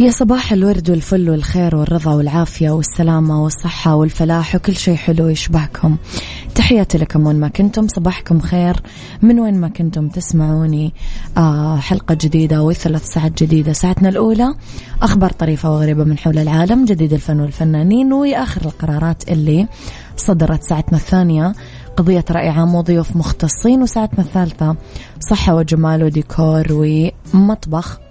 يا صباح الورد والفل والخير والرضا والعافية والسلامة والصحة والفلاح وكل شيء حلو يشبهكم. تحياتي لكم وين ما كنتم صباحكم خير. من وين ما كنتم تسمعوني آه حلقة جديدة وثلاث ساعات جديدة. ساعتنا الأولى أخبار طريفة وغريبة من حول العالم جديد الفن والفنانين وآخر القرارات اللي صدرت. ساعتنا الثانية قضية رأي عام وضيوف مختصين وساعتنا الثالثة صحة وجمال وديكور ومطبخ.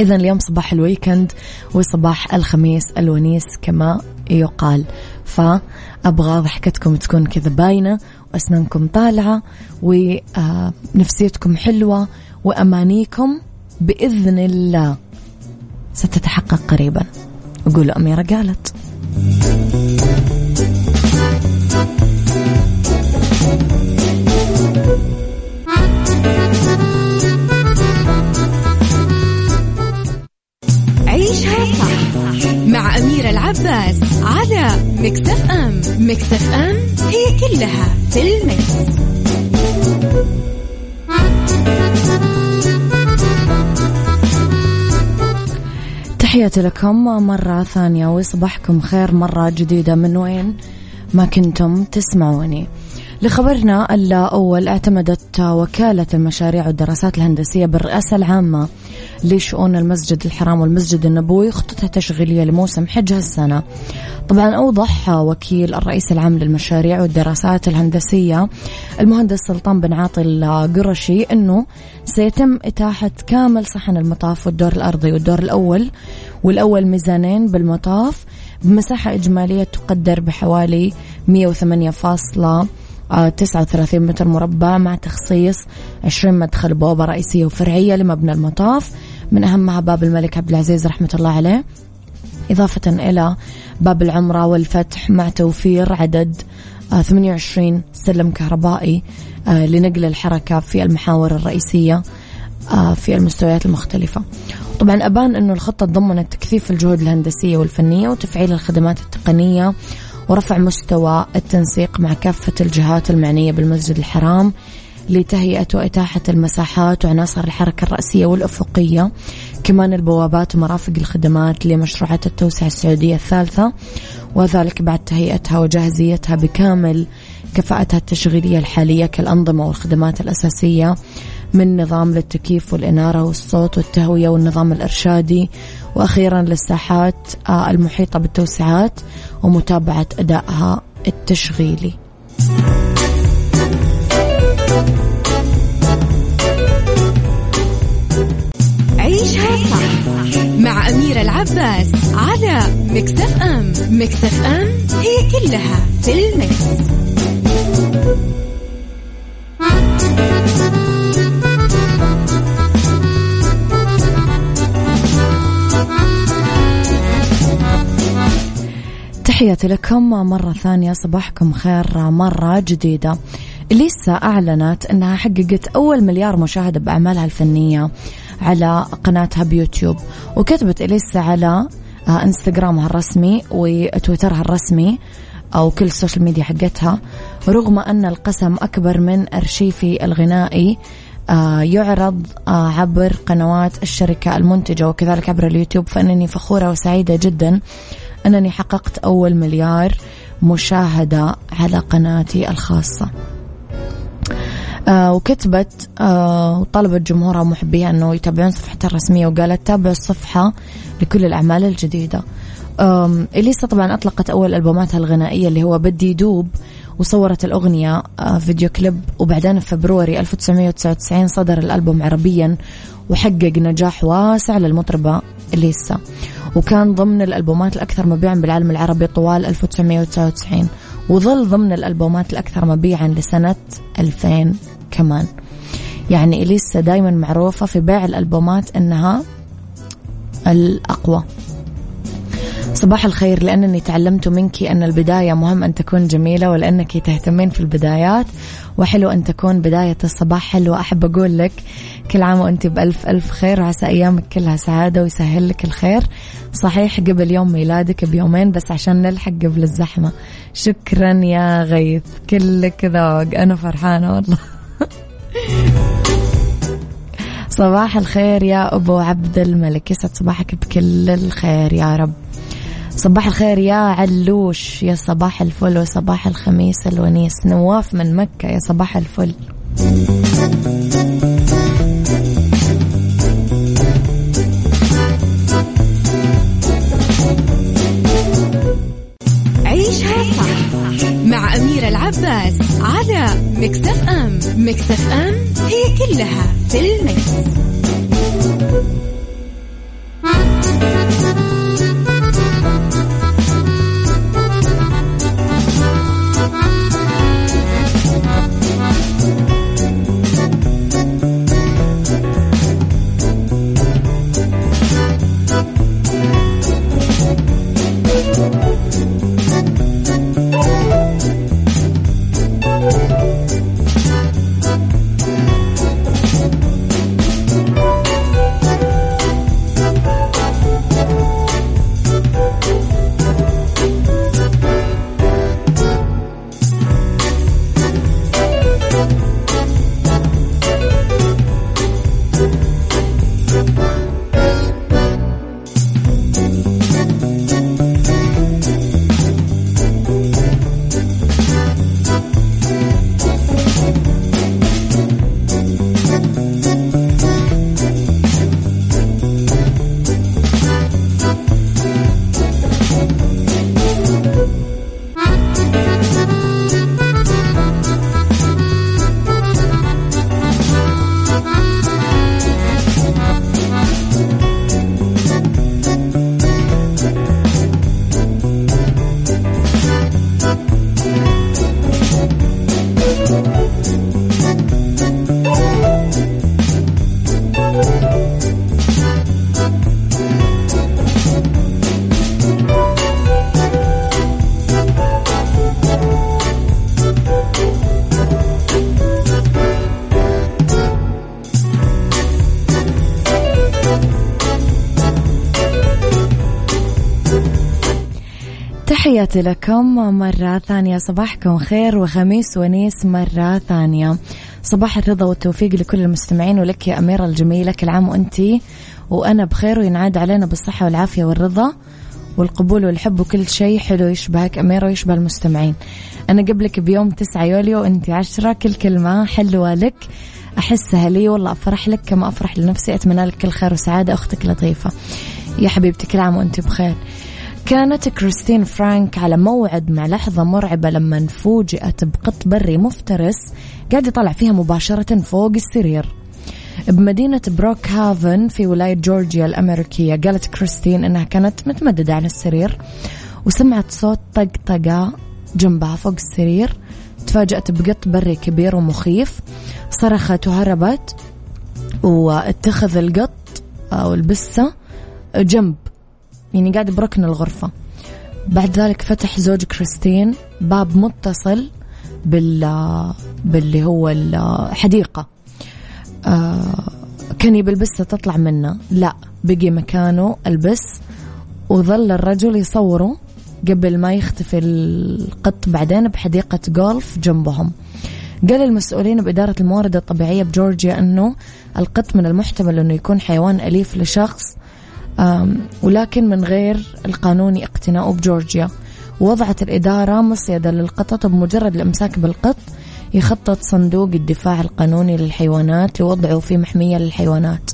إذا اليوم صباح الويكند وصباح الخميس الونيس كما يقال. فأبغى ضحكتكم تكون كذا باينة وأسنانكم طالعة ونفسيتكم حلوة وأمانيكم بإذن الله. ستتحقق قريبا. وقولوا أميرة قالت. العباس على مكتف أم مكتف أم هي كلها في المكس. تحياتي لكم مرة ثانية وصباحكم خير مرة جديدة من وين ما كنتم تسمعوني. لخبرنا الأول اعتمدت وكالة المشاريع والدراسات الهندسية بالرئاسة العامة. لشؤون المسجد الحرام والمسجد النبوي خطتها التشغيلية لموسم حج هالسنة طبعا أوضح وكيل الرئيس العام للمشاريع والدراسات الهندسية المهندس سلطان بن عاطي القرشي أنه سيتم إتاحة كامل صحن المطاف والدور الأرضي والدور الأول والأول ميزانين بالمطاف بمساحة إجمالية تقدر بحوالي 108 39 متر مربع مع تخصيص 20 مدخل بوابة رئيسية وفرعية لمبنى المطاف. من أهمها باب الملك عبد العزيز رحمة الله عليه. إضافة إلى باب العمرة والفتح مع توفير عدد 28 آه، سلم كهربائي آه، لنقل الحركة في المحاور الرئيسية آه، في المستويات المختلفة. طبعا أبان أنه الخطة ضمنت تكثيف الجهود الهندسية والفنية وتفعيل الخدمات التقنية ورفع مستوى التنسيق مع كافة الجهات المعنية بالمسجد الحرام. لتهيئة وإتاحة المساحات وعناصر الحركة الرأسية والأفقية كمان البوابات ومرافق الخدمات لمشروعات التوسعة السعودية الثالثة وذلك بعد تهيئتها وجاهزيتها بكامل كفاءتها التشغيلية الحالية كالأنظمة والخدمات الأساسية من نظام للتكييف والإنارة والصوت والتهوية والنظام الإرشادي وأخيرا للساحات آه، المحيطة بالتوسعات ومتابعة أدائها التشغيلي. عيشها صح مع أميرة العباس على مكتف أم. مكتف أم هي كلها في المكس. تحياتي لكم مرة ثانية صباحكم خير مرة جديدة. إليسا أعلنت أنها حققت أول مليار مشاهدة بأعمالها الفنية. على قناتها بيوتيوب وكتبت إليسا على آه، إنستغرامها الرسمي وتويترها الرسمي أو كل ال social media حقتها رغم أن القسم أكبر من أرشيفي الغنائي آه، يعرض آه، عبر قنوات الشركة المنتجة وكذلك عبر اليوتيوب فإنني فخورة وسعيدة جدا أنني حققت أول مليار مشاهدة على قناتي الخاصة. وكتبت آه وطلبت جمهورها ومحبيها أنه يتابعون صفحتها الرسمية وقالت تابعوا الصفحة لكل الأعمال الجديدة. إليسا طبعا أطلقت أول ألبوماتها الغنائية اللي هو بدي دوب وصورت الأغنية آه، فيديو كليب وبعدين في فبروري 1999 صدر الألبوم عربيا وحقق نجاح واسع للمطربة إليسا. وكان ضمن الألبومات الأكثر مبيعا بالعالم العربي طوال 1999 وظل ضمن الألبومات الأكثر مبيعا لسنة 2000 كمان. يعني إليسا دايما معروفة في بيع الألبومات أنها الأقوى. صباح الخير لأنني تعلمت منك أن البداية مهم أن تكون جميلة ولأنك تهتمين في البدايات وحلو أن تكون بداية الصباح حلوة. أحب أقول لك كل عام وأنت بألف ألف خير. وعسى أيامك كلها سعادة ويسهل لك الخير. صحيح قبل يوم ميلادك بيومين بس عشان نلحق قبل الزحمة. شكرا يا غيث. كلك ذوق. أنا فرحانة والله. صباح الخير يا أبو عبد الملك. يسعد صباحك بكل الخير يا رب. صباح الخير يا علوش. يا صباح الفل وصباح الخميس الونيس. نواف من مكة. يا صباح الفل. مكتف أم مكتف أم هي كلها في المكس. تحياتي لكم مرة ثانية. صباحكم خير وخميس ونيس مرة ثانية. صباح الرضا والتوفيق لكل المستمعين ولك يا أميرة الجميلة. كل عام وأنتي وأنا بخير وينعاد علينا بالصحة والعافية والرضا والقبول والحب وكل شيء حلو يشبهك أميرة ويشبه المستمعين. أنا قبلك بيوم 9 يوليو وأنت عشرة. كل كلمة حلوة لك. أحسها لي والله أفرح لك. كما أفرح لنفسي. أتمنى لك كل خير وسعادة. أختك لطيفة. يا حبيبتي كل عام وأنت بخير. كانت كريستين فرانك على موعد مع لحظة مرعبة لما فوجئت بقط بري مفترس قاعد يطلع فيها مباشرة فوق السرير. بمدينة بروك هافن في ولاية جورجيا الأمريكية قالت كريستين أنها كانت متمددة على السرير وسمعت صوت طقطقة جنبها فوق السرير تفاجأت بقط بري كبير ومخيف صرخت وهربت واتخذ القط أو البسة جنب يعني قاعد بركن الغرفة. بعد ذلك فتح زوج كريستين باب متصل بال باللي هو الحديقة. آه كان يبي البسة تطلع منه. لا بقي مكانه البس وظل الرجل يصوره قبل ما يختفي القط بعدين بحديقة جولف جنبهم. قال المسؤولين بإدارة الموارد الطبيعية بجورجيا أنه القط من المحتمل أنه يكون حيوان أليف لشخص ولكن من غير القانوني اقتناؤه بجورجيا. وضعت الإدارة مصيدة للقطط بمجرد الإمساك بالقط يخطط صندوق الدفاع القانوني للحيوانات لوضعه في محمية للحيوانات.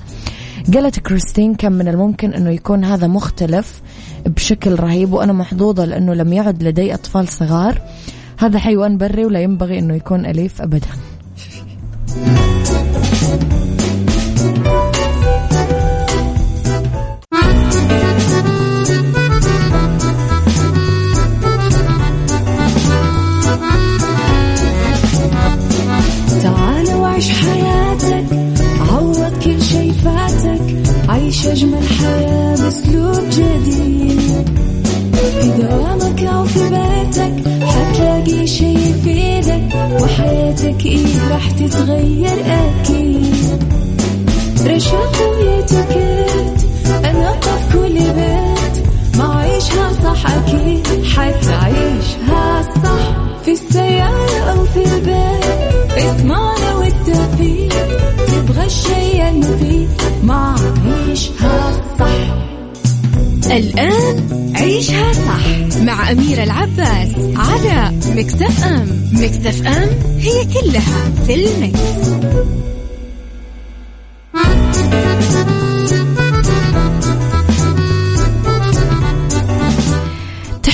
قالت كريستين كان من الممكن أنه يكون هذا مختلف بشكل رهيب وأنا محظوظة لأنه لم يعد لدي أطفال صغار. هذا حيوان بري ولا ينبغي أنه يكون أليف أبدا. على Mix FM Mix FM هي كلها في ال mix.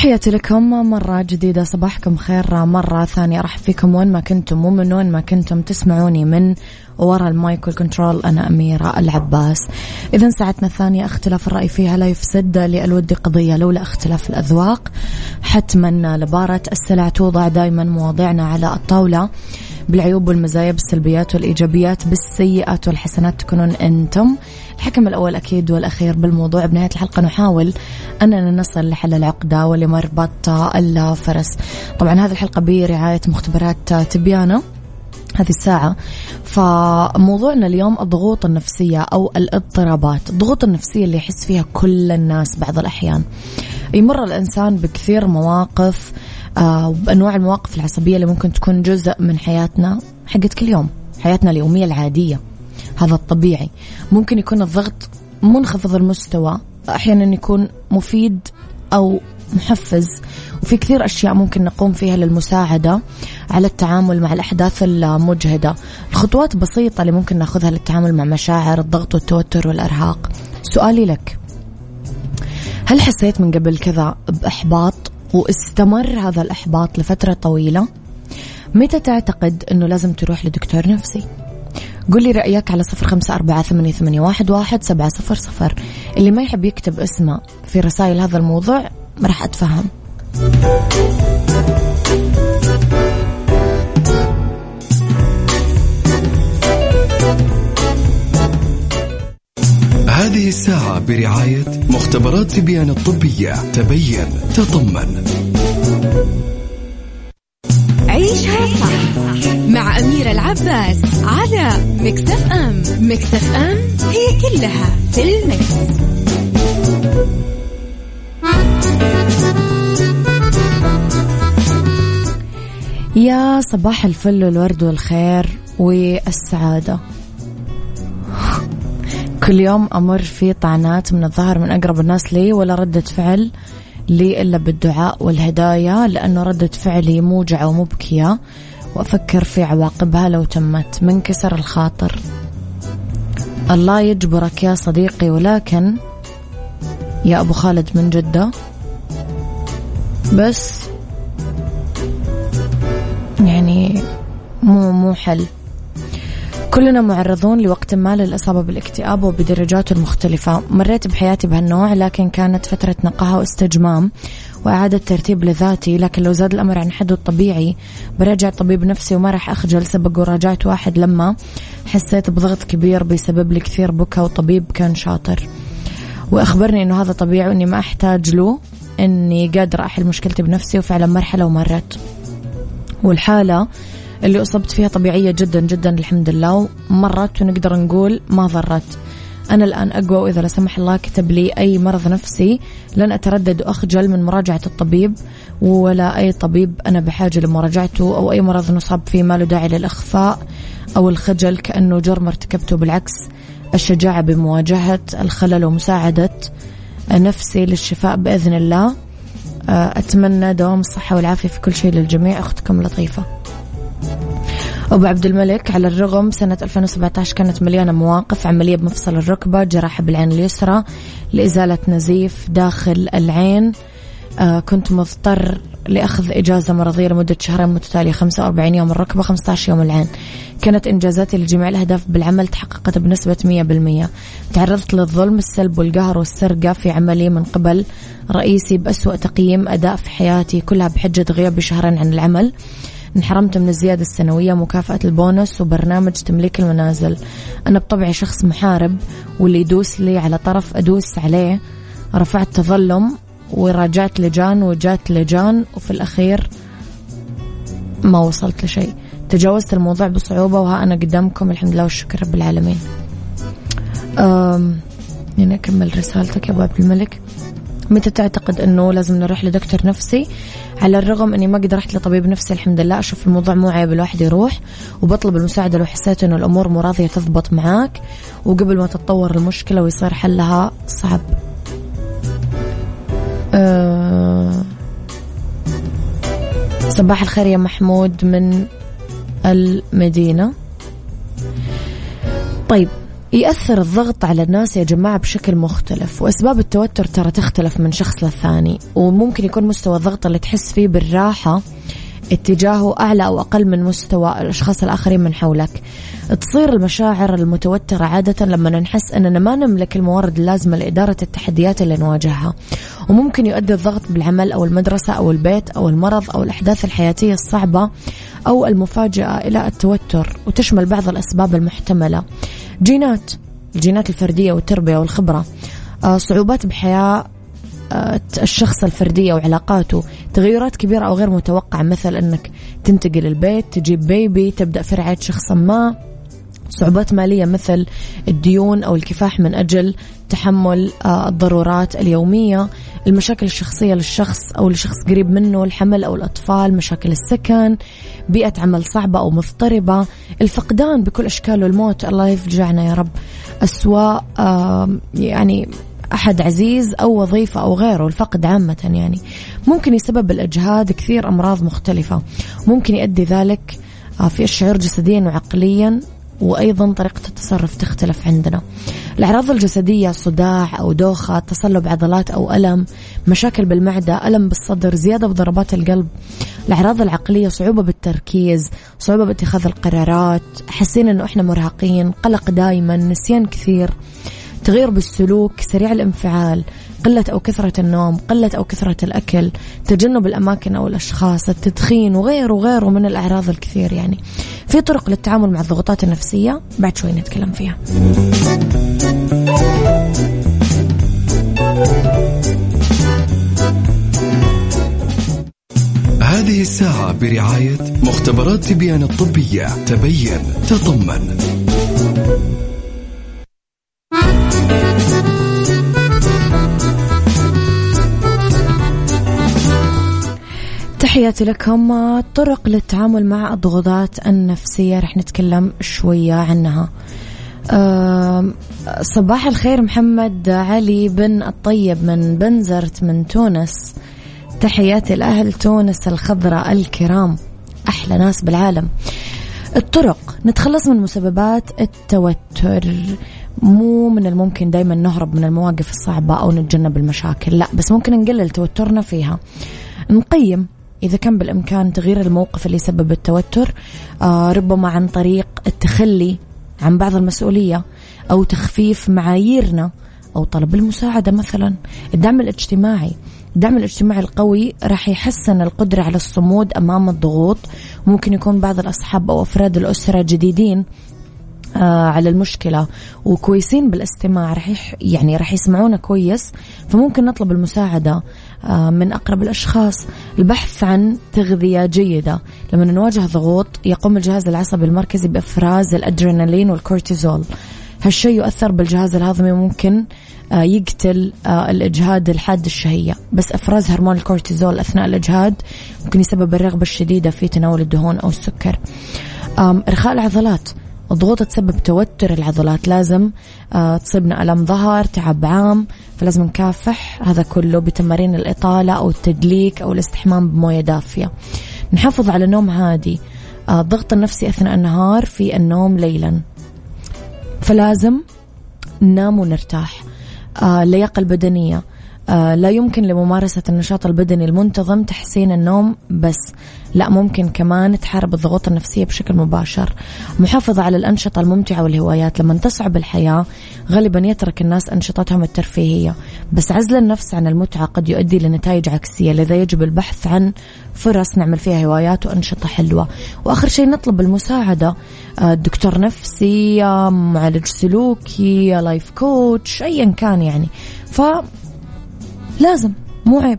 تحياتي لكم. مرة جديدة صباحكم خير. مرة ثانية أرحب فيكم وين ما كنتم ومن وين ما كنتم تسمعوني من وراء ال mic وال control. أنا أميرة العباس. إذا ساعتنا الثانية اختلاف الرأي فيها لا يفسد للود قضية لولا اختلاف الأذواق. حتما لبارة السلع توضع دائما مواضيعنا على الطاولة. بالعيوب والمزايا بالسلبيات والإيجابيات بالسيئات والحسنات تكونون أنتم. الحكم الأول أكيد والأخير بالموضوع. بنهاية الحلقة نحاول أننا نصل لحل العقدة ولمربط الفرس طبعا هذه الحلقة برعاية مختبرات تبيانة هذه الساعة. فموضوعنا اليوم الضغوط النفسية أو الاضطرابات. الضغوط النفسية اللي يحس فيها كل الناس بعض الأحيان. يمر الإنسان بكثير مواقف آه بأنواع المواقف العصبية اللي ممكن تكون جزء من حياتنا حقت كل يوم. حياتنا اليومية العادية. هذا الطبيعي. ممكن يكون الضغط منخفض المستوى أحيانا يكون مفيد أو محفز وفي كثير أشياء ممكن نقوم فيها للمساعدة على التعامل مع الأحداث المجهدة. الخطوات بسيطة اللي ممكن ناخذها للتعامل مع مشاعر الضغط والتوتر والإرهاق. سؤالي لك هل حسيت من قبل كذا بإحباط واستمر هذا الإحباط لفترة طويلة؟ متى تعتقد أنه لازم تروح لدكتور نفسي؟ قل لي رأيك على صفر خمسة أربعة ثمانية, ثمانية واحد, واحد سبعة صفر صفر. اللي ما يحب يكتب اسمه في رسائل هذا الموضوع راح أتفهم. هذه الساعة برعاية مختبرات تبيان الطبية. تبين تطمن. مع أميرة العباس على مكتف أم. مكتف أم هي كلها في المكس. يا صباح الفل والورد والخير والسعادة. كل يوم أمر في طعنات من الظهر من أقرب الناس لي ولا ردة فعل لي إلا بالدعاء والهدايا لأنه ردة فعلي موجعة ومبكية وأفكر في عواقبها لو تمت من كسر الخاطر. الله يجبرك يا صديقي ولكن يا أبو خالد من جدة. بس يعني مو مو حل. كلنا معرضون لوقت ما للإصابة بالاكتئاب وبدرجاته المختلفة مريت بحياتي بهالنوع لكن كانت فترة نقاهة واستجمام. وإعادة ترتيب لذاتي لكن لو زاد الأمر عن حده الطبيعي براجع طبيب نفسي وما راح أخجل سبق وراجعت واحد لما حسيت بضغط كبير بيسبب لي كثير بكى وطبيب كان شاطر. وأخبرني أنه هذا طبيعي وأني ما أحتاج له أني قادرة أحل مشكلتي بنفسي وفعلا مرحلة ومرت. والحالة اللي أصبت فيها طبيعية جدا جدا الحمد لله ومرت ونقدر نقول ما ضرت. أنا الآن أقوى وإذا لا سمح الله كتب لي أي مرض نفسي. لن أتردد وأخجل من مراجعة الطبيب ولا أي طبيب أنا بحاجة لمراجعته أو أي مرض نصاب فيه ما له داعي للإخفاء أو الخجل كأنه جرم ارتكبته بالعكس. الشجاعة بمواجهة الخلل ومساعدة نفسي للشفاء بإذن الله. أتمنى دوام الصحة والعافية في كل شيء للجميع. أختكم لطيفة. أبو عبد الملك على الرغم سنة 2017 كانت مليانة مواقف عملية بمفصل الركبة جراحة بالعين اليسرى لإزالة نزيف داخل العين. آه كنت مضطر لأخذ إجازة مرضية لمدة شهرين متتالية 45 يوم الركبة 15 يوم العين. كانت إنجازاتي لجميع الأهداف بالعمل تحققت بنسبة 100% تعرضت للظلم السلب والقهر والسرقة في عملي من قبل. رئيسي بأسوأ تقييم أداء في حياتي كلها بحجة غيابي شهرين عن العمل. انحرمت من الزيادة السنوية مكافأة البونص وبرنامج تمليك المنازل. أنا بطبعي شخص محارب واللي يدوس لي على طرف أدوس عليه. رفعت تظلم وراجعت لجان وجات لجان وفي الأخير ما وصلت لشيء. تجاوزت الموضوع بصعوبة وها أنا قدامكم الحمد لله والشكر رب العالمين. أم يعني أكمل رسالتك يا أبو عبد الملك. متى تعتقد أنه لازم نروح لدكتور نفسي؟ على الرغم أني ما قد رحت لطبيب نفسي الحمد لله. أشوف الموضوع مو عيب الواحد يروح وبطلب المساعدة لو حسيت أنه الأمور مو راضية تضبط معاك وقبل ما تتطور المشكلة ويصير حلها صعب. أه صباح الخير يا محمود من المدينة. طيب يأثر الضغط على الناس يا جماعة بشكل مختلف وأسباب التوتر ترى تختلف من شخص للثاني وممكن يكون مستوى الضغط اللي تحس فيه بالراحة اتجاهه أعلى أو أقل من مستوى الأشخاص الآخرين من حولك. تصير المشاعر المتوترة عادة لما نحس أننا ما نملك الموارد اللازمة لإدارة التحديات اللي نواجهها وممكن يؤدي الضغط بالعمل أو المدرسة أو البيت أو المرض أو الأحداث الحياتية الصعبة أو المفاجئة إلى التوتر وتشمل بعض الأسباب المحتملة. جينات الجينات الفردية والتربية والخبرة. آه، صعوبات بحياة آه، الشخص الفردية وعلاقاته. تغيرات كبيرة أو غير متوقعة مثل أنك تنتقل البيت تجيب بيبي تبدأ في رعاية شخص ما. صعوبات مالية مثل الديون أو الكفاح من أجل تحمل آه، الضرورات اليومية المشاكل الشخصية للشخص أو لشخص قريب منه الحمل أو الأطفال مشاكل السكن بيئة عمل صعبة أو مضطربة الفقدان بكل أشكاله الموت الله يفجعنا يا رب. أسواء يعني أحد عزيز أو وظيفة أو غيره. الفقد عامة يعني. ممكن يسبب الإجهاد كثير أمراض مختلفة. ممكن يؤدي ذلك آه، في الشعور جسديا وعقليا وأيضا طريقة التصرف تختلف عندنا. الأعراض الجسدية صداع أو دوخة تصلب عضلات أو ألم مشاكل بالمعدة ألم بالصدر زيادة بضربات القلب. الأعراض العقلية صعوبة بالتركيز صعوبة باتخاذ القرارات حاسين أنه إحنا مرهقين قلق دائما نسيان كثير تغير بالسلوك سريع الانفعال. قلة أو كثرة النوم قلة أو كثرة الأكل تجنب الأماكن أو الأشخاص التدخين وغيره وغيره من الأعراض الكثير يعني. في طرق للتعامل مع الضغوطات النفسية بعد شوي نتكلم فيها. هذه الساعة برعاية مختبرات تبيان الطبية. تبين تطمن. تحياتي لكم. طرق للتعامل مع الضغوطات النفسية رح نتكلم شوية عنها. صباح الخير محمد علي بن الطيب من بنزرت من تونس. تحياتي لأهل تونس الخضراء الكرام. أحلى ناس بالعالم. الطرق. نتخلص من مسببات التوتر. مو من الممكن دايما نهرب من المواقف الصعبة أو نتجنب المشاكل. لا بس ممكن نقلل توترنا فيها. نقيم. إذا كان بالإمكان تغيير الموقف اللي يسبب التوتر آه ربما عن طريق التخلي عن بعض المسؤولية أو تخفيف معاييرنا أو طلب المساعدة مثلا. الدعم الاجتماعي الدعم الاجتماعي القوي راح يحسن القدرة على الصمود أمام الضغوط. ممكن يكون بعض الأصحاب أو أفراد الأسرة جديدين على المشكلة. وكويسين بالاستماع رح يعني رح يسمعونا كويس. فممكن نطلب المساعدة آه من أقرب الأشخاص البحث عن تغذية جيدة. لما نواجه ضغوط يقوم الجهاز العصبي المركزي بإفراز الأدرينالين والكورتيزول. هالشيء يؤثر بالجهاز الهضمي ممكن آه يقتل آه الإجهاد الحاد الشهية. بس إفراز هرمون الكورتيزول أثناء الإجهاد ممكن يسبب الرغبة الشديدة في تناول الدهون أو السكر. إرخاء العضلات. الضغوط تسبب توتر العضلات لازم آه تصيبنا ألم ظهر تعب عام فلازم نكافح. هذا كله بتمارين الإطالة أو التدليك أو الاستحمام بموية دافية. نحافظ على نوم هادي. آه الضغط النفسي أثناء النهار في النوم ليلا. فلازم ننام ونرتاح. آه اللياقة البدنية. لا يمكن لممارسة النشاط البدني المنتظم تحسين النوم بس. لا ممكن كمان تحارب الضغوط النفسية بشكل مباشر. محافظة على الأنشطة الممتعة والهوايات. لما تصعب الحياة غالبا يترك الناس أنشطتهم الترفيهية. بس عزل النفس عن المتعة قد يؤدي لنتائج عكسية لذا يجب البحث عن فرص نعمل فيها هوايات وأنشطة حلوة. وآخر شيء نطلب المساعدة. آه، دكتور نفسي آه، معالج سلوكي لايف كوتش أيا كان يعني. ف لازم مو عيب.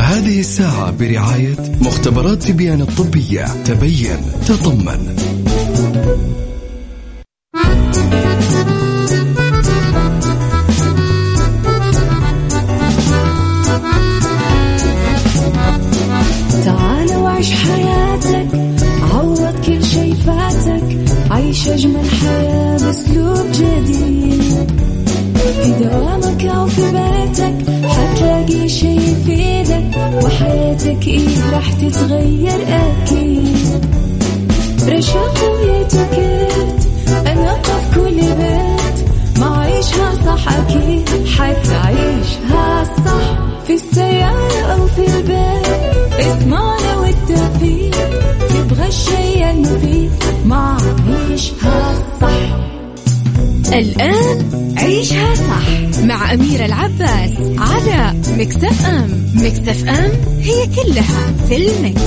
هذه الساعة برعاية مختبرات تبيان الطبية. تبين تطمن. المفيد ما عيشها صح الآن عيشها صح مع أميرة العباس على مكتف أم مكتف أم هي كلها في المكس.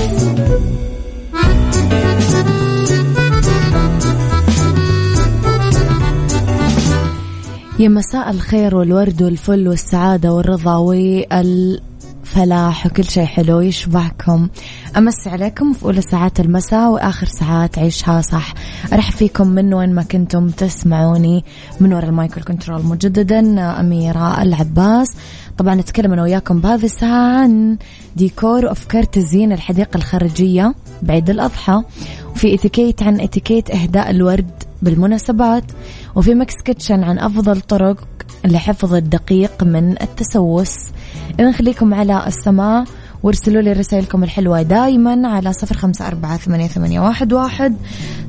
يا مساء الخير والورد والفل والسعادة والرضا والفلاح وكل شيء حلو يشبعكم. أمسي عليكم في أولى ساعات المساء وآخر ساعات عيشها صح. أرحب فيكم من وين ما كنتم تسمعوني. من وراء ال mic وال control مجددا أميرة العباس. طبعا نتكلم أنا وياكم بهذه الساعة عن ديكور وأفكار تزيين الحديقة الخارجية بعيد الأضحى. وفي إتيكيت عن إتيكيت إهداء الورد بالمناسبات. وفي Mix Kitchen عن أفضل طرق لحفظ الدقيق من التسوس. إذا خليكم على السمع وارسلوا لي رسائلكم الحلوة دايما على صفر خمسة أربعة ثمانية, واحد,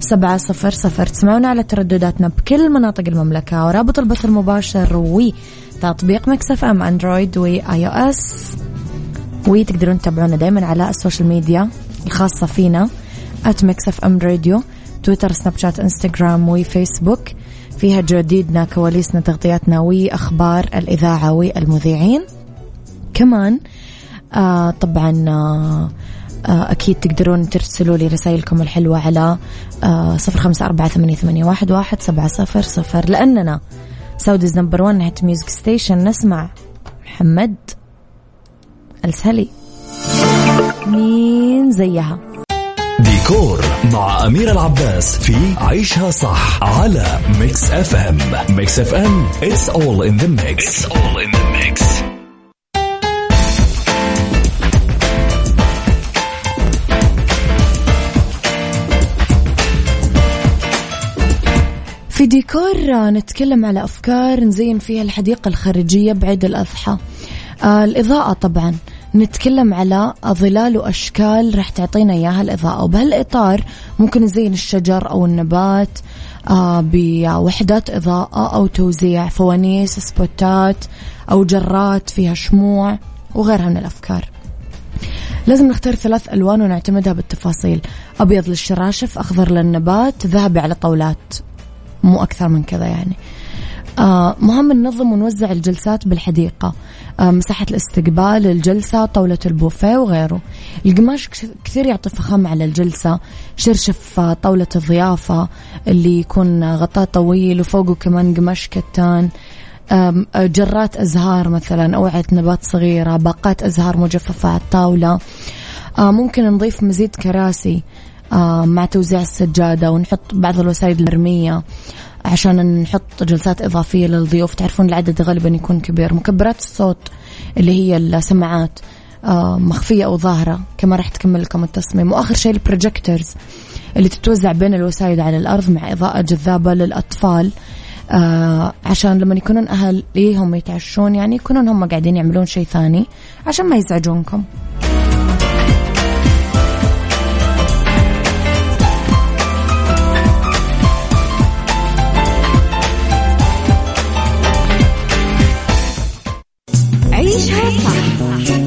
سبعة صفر صفر. تسمعونا على تردداتنا بكل مناطق المملكة ورابط البث المباشر وتطبيق Mix FM Android و iOS. وتقدرون تتابعونا دايما على ال social media الخاصة فينا at Mix FM Radio تويتر سناب شات إنستغرام وفيسبوك. فيها جديدنا كواليسنا تغطياتنا وأخبار الإذاعة والمذيعين. كمان آه طبعا آه آه أكيد تقدرون ترسلوا لي رسائلكم الحلوة على آه صفر خمسة أربعة ثمانية, واحد, واحد سبعة صفر صفر. لأننا Saudi's number one hit music station نسمع محمد السهلي. مين زيها؟ ديكور مع أميرة العباس في عيشها صح على Mix FM Mix FM it's all in the mix. It's all in the mix. في ديكور نتكلم على أفكار نزين فيها الحديقة الخارجية بعيد الأضحى. آه الإضاءة طبعا. نتكلم على ظلال وأشكال راح تعطينا إياها الإضاءة. وبهالإطار ممكن نزين الشجر أو النبات آه بوحدات إضاءة أو توزيع فوانيس سبوتات أو جرات فيها شموع وغيرها من الأفكار. لازم نختار ثلاث ألوان ونعتمدها بالتفاصيل. أبيض للشراشف أخضر للنبات ذهبي على طاولات. مو أكثر من كذا يعني. مهم ننظم ونوزع الجلسات بالحديقة. آه مساحة الاستقبال الجلسة طاولة البوفيه وغيره. القماش كثير يعطي فخامة على الجلسة. شرشف آه طاولة الضيافة اللي يكون غطاء طويل وفوقه كمان قماش كتان. آه جرات أزهار مثلا أوعية نبات صغيرة باقات أزهار مجففة على الطاولة. آه ممكن نضيف مزيد كراسي آه مع توزيع السجادة ونحط بعض الوسائد المرمية. عشان نحط جلسات إضافية للضيوف. تعرفون العدد غالبا يكون كبير. مكبرات الصوت اللي هي السماعات آه مخفية أو ظاهرة كما راح تكمل لكم التصميم. وآخر شيء البروجيكتورز اللي تتوزع بين الوسائد على الأرض مع إضاءة جذابة للأطفال آه عشان لما يكونون أهليهم يتعشون؟ يعني يكونون هم قاعدين يعملون شيء ثاني عشان ما يزعجونكم.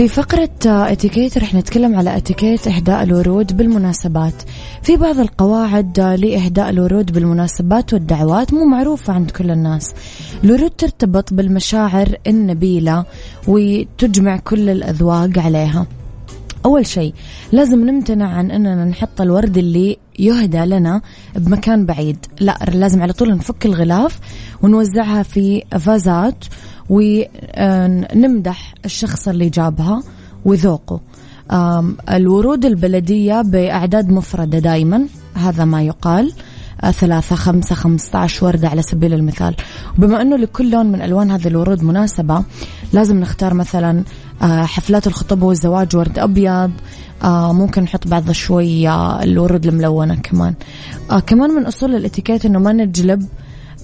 في فقرة اتيكيت رح نتكلم على اتيكيت اهداء الورود بالمناسبات. في بعض القواعد لاهداء الورود بالمناسبات والدعوات مو معروفة عند كل الناس. الورود ترتبط بالمشاعر النبيلة وتجمع كل الأذواق عليها. أول شيء لازم نمتنع عن أننا نحط الورد اللي يهدى لنا بمكان بعيد. لا لازم على طول نفك الغلاف ونوزعها في فازات ونمدح الشخص اللي جابها وذوقه. الورود البلدية بأعداد مفردة دايما هذا ما يقال. ثلاثة خمسة خمسة عشر وردة على سبيل المثال. بما أنه لكل لون من ألوان هذه الورود مناسبة لازم نختار مثلا حفلات الخطوبة والزواج ورد أبيض. ممكن نحط بعض شوي الورود الملونة كمان. كمان من أصول الإتيكيت أنه ما نجلب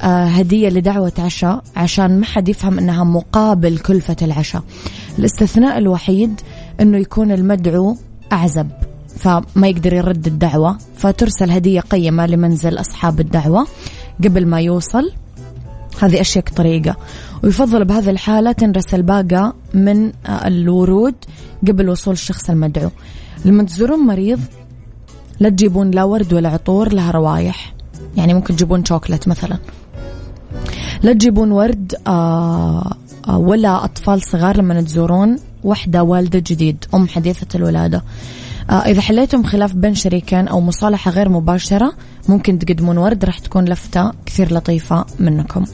هدية لدعوة عشاء عشان ما حد يفهم أنها مقابل كلفة العشاء. الاستثناء الوحيد أنه يكون المدعو أعزب فما يقدر يرد الدعوة فترسل هدية قيمة لمنزل أصحاب الدعوة قبل ما يوصل. هذه أشيك طريقة ويفضل بهذه الحالة تنرسل باقة من الورود قبل وصول الشخص المدعو. لما تزورون مريض لا تجيبون لا ورد ولا عطور لها روايح. يعني ممكن تجيبون شوكلت مثلا. لا تجيبون ورد آه آه ولا أطفال صغار لما تزورون وحدة والدة جديد أم حديثة الولادة. آه إذا حليتم خلاف بين شريكين أو مصالحة غير مباشرة ممكن تقدمون ورد راح تكون لفتة كثير لطيفة منكم.